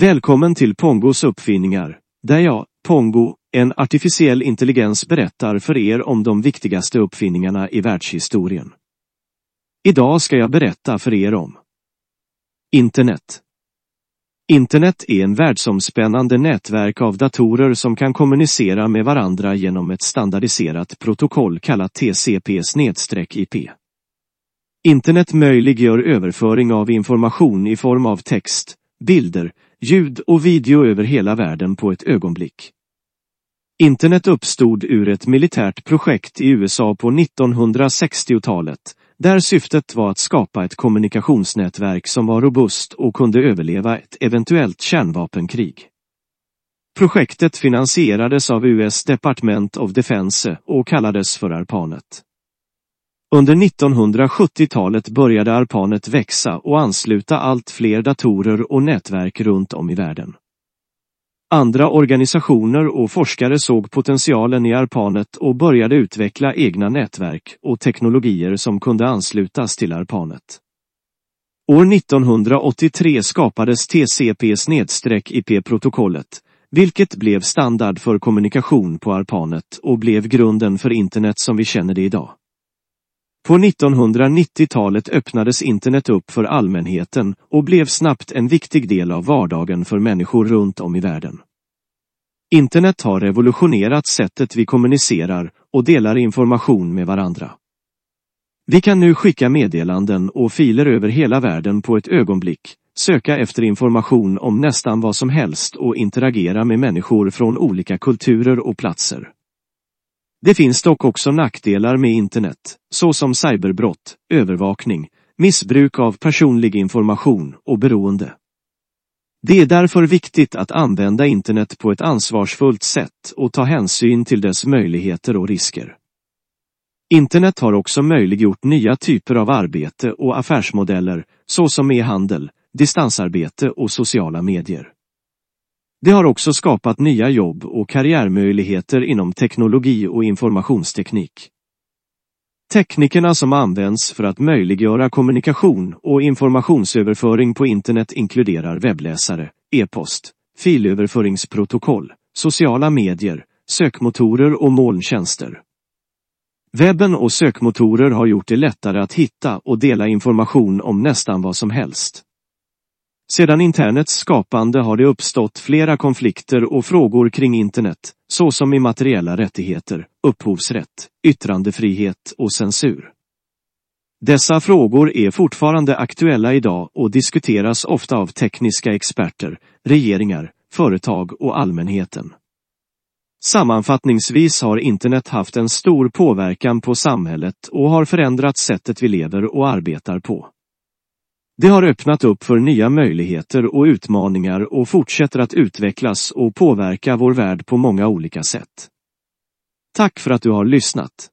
Välkommen till Pongos uppfinningar, där jag, Pongo, en artificiell intelligens berättar för er om de viktigaste uppfinningarna i världshistorien. Idag ska jag berätta för er om Internet. Internet är en världsomspännande nätverk av datorer som kan kommunicera med varandra genom ett standardiserat protokoll kallat TCP-IP. Internet möjliggör överföring av information i form av text, bilder, ljud och video över hela världen på ett ögonblick. Internet uppstod ur ett militärt projekt i USA på 1960-talet, där syftet var att skapa ett kommunikationsnätverk som var robust och kunde överleva ett eventuellt kärnvapenkrig. Projektet finansierades av US Department of Defense och kallades för ARPANET. Under 1970-talet började ARPANET växa och ansluta allt fler datorer och nätverk runt om i världen. Andra organisationer och forskare såg potentialen i ARPANET och började utveckla egna nätverk och teknologier som kunde anslutas till ARPANET. År 1983 skapades TCP-IP-protokollet, vilket blev standard för kommunikation på ARPANET och blev grunden för internet som vi känner det idag. På 1990-talet öppnades internet upp för allmänheten och blev snabbt en viktig del av vardagen för människor runt om i världen. Internet har revolutionerat sättet vi kommunicerar och delar information med varandra. Vi kan nu skicka meddelanden och filer över hela världen på ett ögonblick, söka efter information om nästan vad som helst och interagera med människor från olika kulturer och platser. Det finns dock också nackdelar med internet, såsom cyberbrott, övervakning, missbruk av personlig information och beroende. Det är därför viktigt att använda internet på ett ansvarsfullt sätt och ta hänsyn till dess möjligheter och risker. Internet har också möjliggjort nya typer av arbete och affärsmodeller, såsom e-handel, distansarbete och sociala medier. Det har också skapat nya jobb och karriärmöjligheter inom teknologi och informationsteknik. Teknikerna som används för att möjliggöra kommunikation och informationsöverföring på internet inkluderar webbläsare, e-post, filöverföringsprotokoll, sociala medier, sökmotorer och molntjänster. Webben och sökmotorer har gjort det lättare att hitta och dela information om nästan vad som helst. Sedan internets skapande har det uppstått flera konflikter och frågor kring internet, såsom immateriella rättigheter, upphovsrätt, yttrandefrihet och censur. Dessa frågor är fortfarande aktuella idag och diskuteras ofta av tekniska experter, regeringar, företag och allmänheten. Sammanfattningsvis har internet haft en stor påverkan på samhället och har förändrat sättet vi lever och arbetar på. Det har öppnat upp för nya möjligheter och utmaningar och fortsätter att utvecklas och påverka vår värld på många olika sätt. Tack för att du har lyssnat.